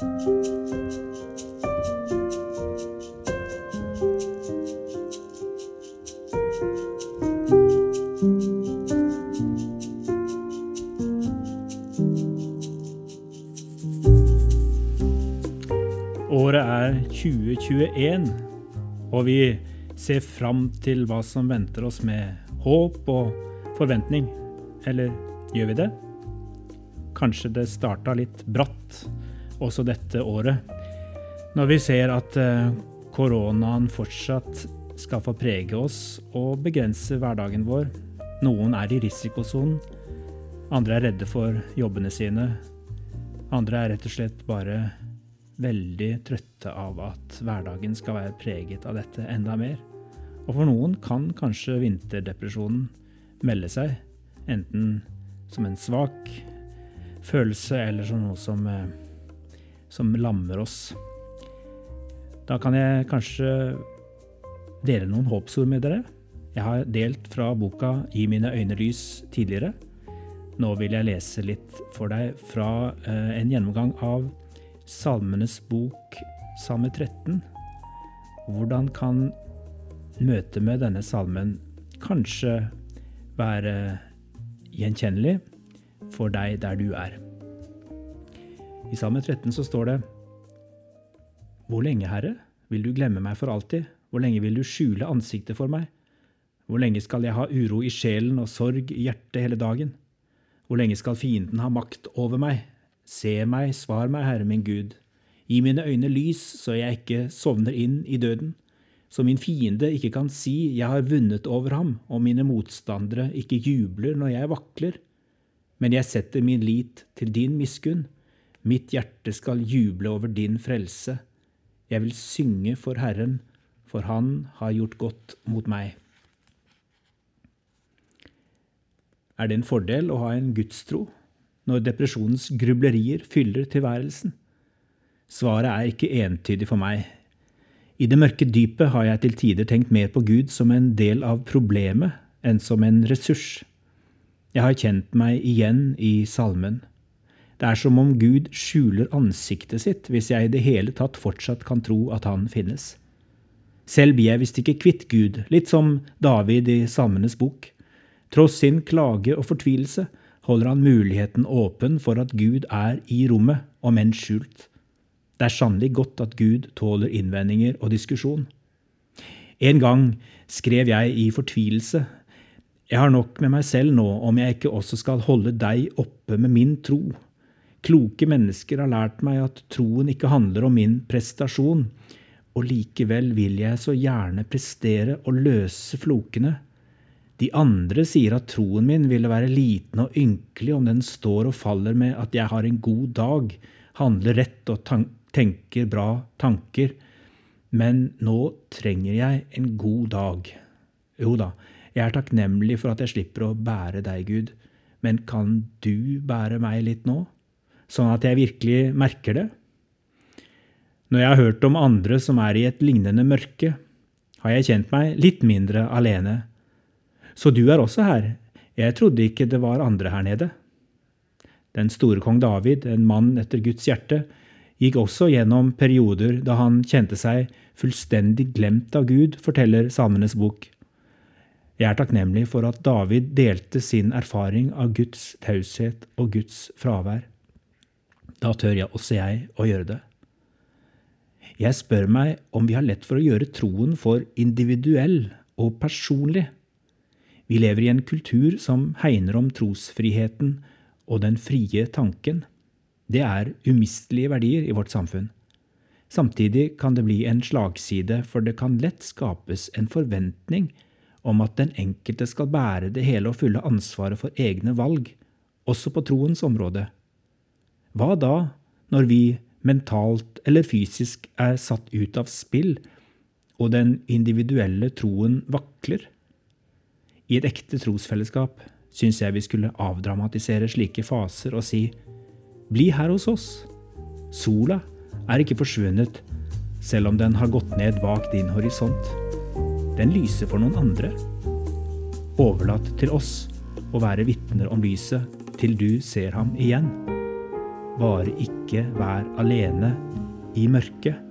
Året er 2021, og vi ser fram til hva som venter oss med håp og forventning. Eller gjør vi det? Kanskje det starta litt bratt også dette året, når vi ser at eh, koronaen fortsatt skal få prege oss og begrense hverdagen vår. Noen er i risikosonen, andre er redde for jobbene sine. Andre er rett og slett bare veldig trøtte av at hverdagen skal være preget av dette enda mer. Og for noen kan kanskje vinterdepresjonen melde seg, enten som en svak følelse eller som noe som, eh, som lammer oss. Da kan jeg kanskje dele noen håpsord med dere. Jeg har delt fra boka 'Gi mine øyne lys' tidligere. Nå vil jeg lese litt for deg fra eh, en gjennomgang av Salmenes bok, Salme 13. Hvordan kan møtet med denne salmen kanskje være gjenkjennelig for deg der du er? I Salme 13 så står det Hvor lenge, Herre, vil du glemme meg for alltid? Hvor lenge vil du skjule ansiktet for meg? Hvor lenge skal jeg ha uro i sjelen og sorg i hjertet hele dagen? Hvor lenge skal fienden ha makt over meg? Se meg, svar meg, Herre min Gud. Gi mine øyne lys, så jeg ikke sovner inn i døden. Så min fiende ikke kan si jeg har vunnet over ham, og mine motstandere ikke jubler når jeg vakler. Men jeg setter min lit til din miskunn. Mitt hjerte skal juble over din frelse. Jeg vil synge for Herren, for Han har gjort godt mot meg. Er det en fordel å ha en gudstro når depresjonens grublerier fyller tilværelsen? Svaret er ikke entydig for meg. I det mørke dypet har jeg til tider tenkt mer på Gud som en del av problemet enn som en ressurs. Jeg har kjent meg igjen i salmen. Det er som om Gud skjuler ansiktet sitt hvis jeg i det hele tatt fortsatt kan tro at han finnes. Selv blir jeg visst ikke kvitt Gud, litt som David i Salmenes bok. Tross sin klage og fortvilelse holder han muligheten åpen for at Gud er i rommet, om enn skjult. Det er sannelig godt at Gud tåler innvendinger og diskusjon. En gang skrev jeg i fortvilelse, jeg har nok med meg selv nå om jeg ikke også skal holde deg oppe med min tro. Kloke mennesker har lært meg at troen ikke handler om min prestasjon, og likevel vil jeg så gjerne prestere og løse flokene. De andre sier at troen min ville være liten og ynkelig om den står og faller med at jeg har en god dag, handler rett og tenker bra tanker, men nå trenger jeg en god dag. Jo da, jeg er takknemlig for at jeg slipper å bære deg, Gud, men kan du bære meg litt nå, sånn at jeg virkelig merker det? Når jeg har hørt om andre som er i et lignende mørke, har jeg kjent meg litt mindre alene. Så du er også her, jeg trodde ikke det var andre her nede. Den store kong David, en mann etter Guds hjerte, gikk også gjennom perioder da han kjente seg fullstendig glemt av Gud, forteller Salmenes bok. Jeg er takknemlig for at David delte sin erfaring av Guds taushet og Guds fravær. Da tør jeg også jeg å gjøre det. Jeg spør meg om vi har lett for å gjøre troen for individuell og personlig. Vi lever i en kultur som hegner om trosfriheten og den frie tanken. Det er umistelige verdier i vårt samfunn. Samtidig kan det bli en slagside, for det kan lett skapes en forventning om at den enkelte skal bære det hele og fulle ansvaret for egne valg, også på troens område. Hva da, når vi mentalt eller fysisk er satt ut av spill, og den individuelle troen vakler? I et ekte trosfellesskap syns jeg vi skulle avdramatisere slike faser og si bli her hos oss. Sola er ikke forsvunnet, selv om den har gått ned bak din horisont. Den lyser for noen andre. Overlatt til oss å være vitner om lyset til du ser ham igjen. Bare ikke vær alene i mørket.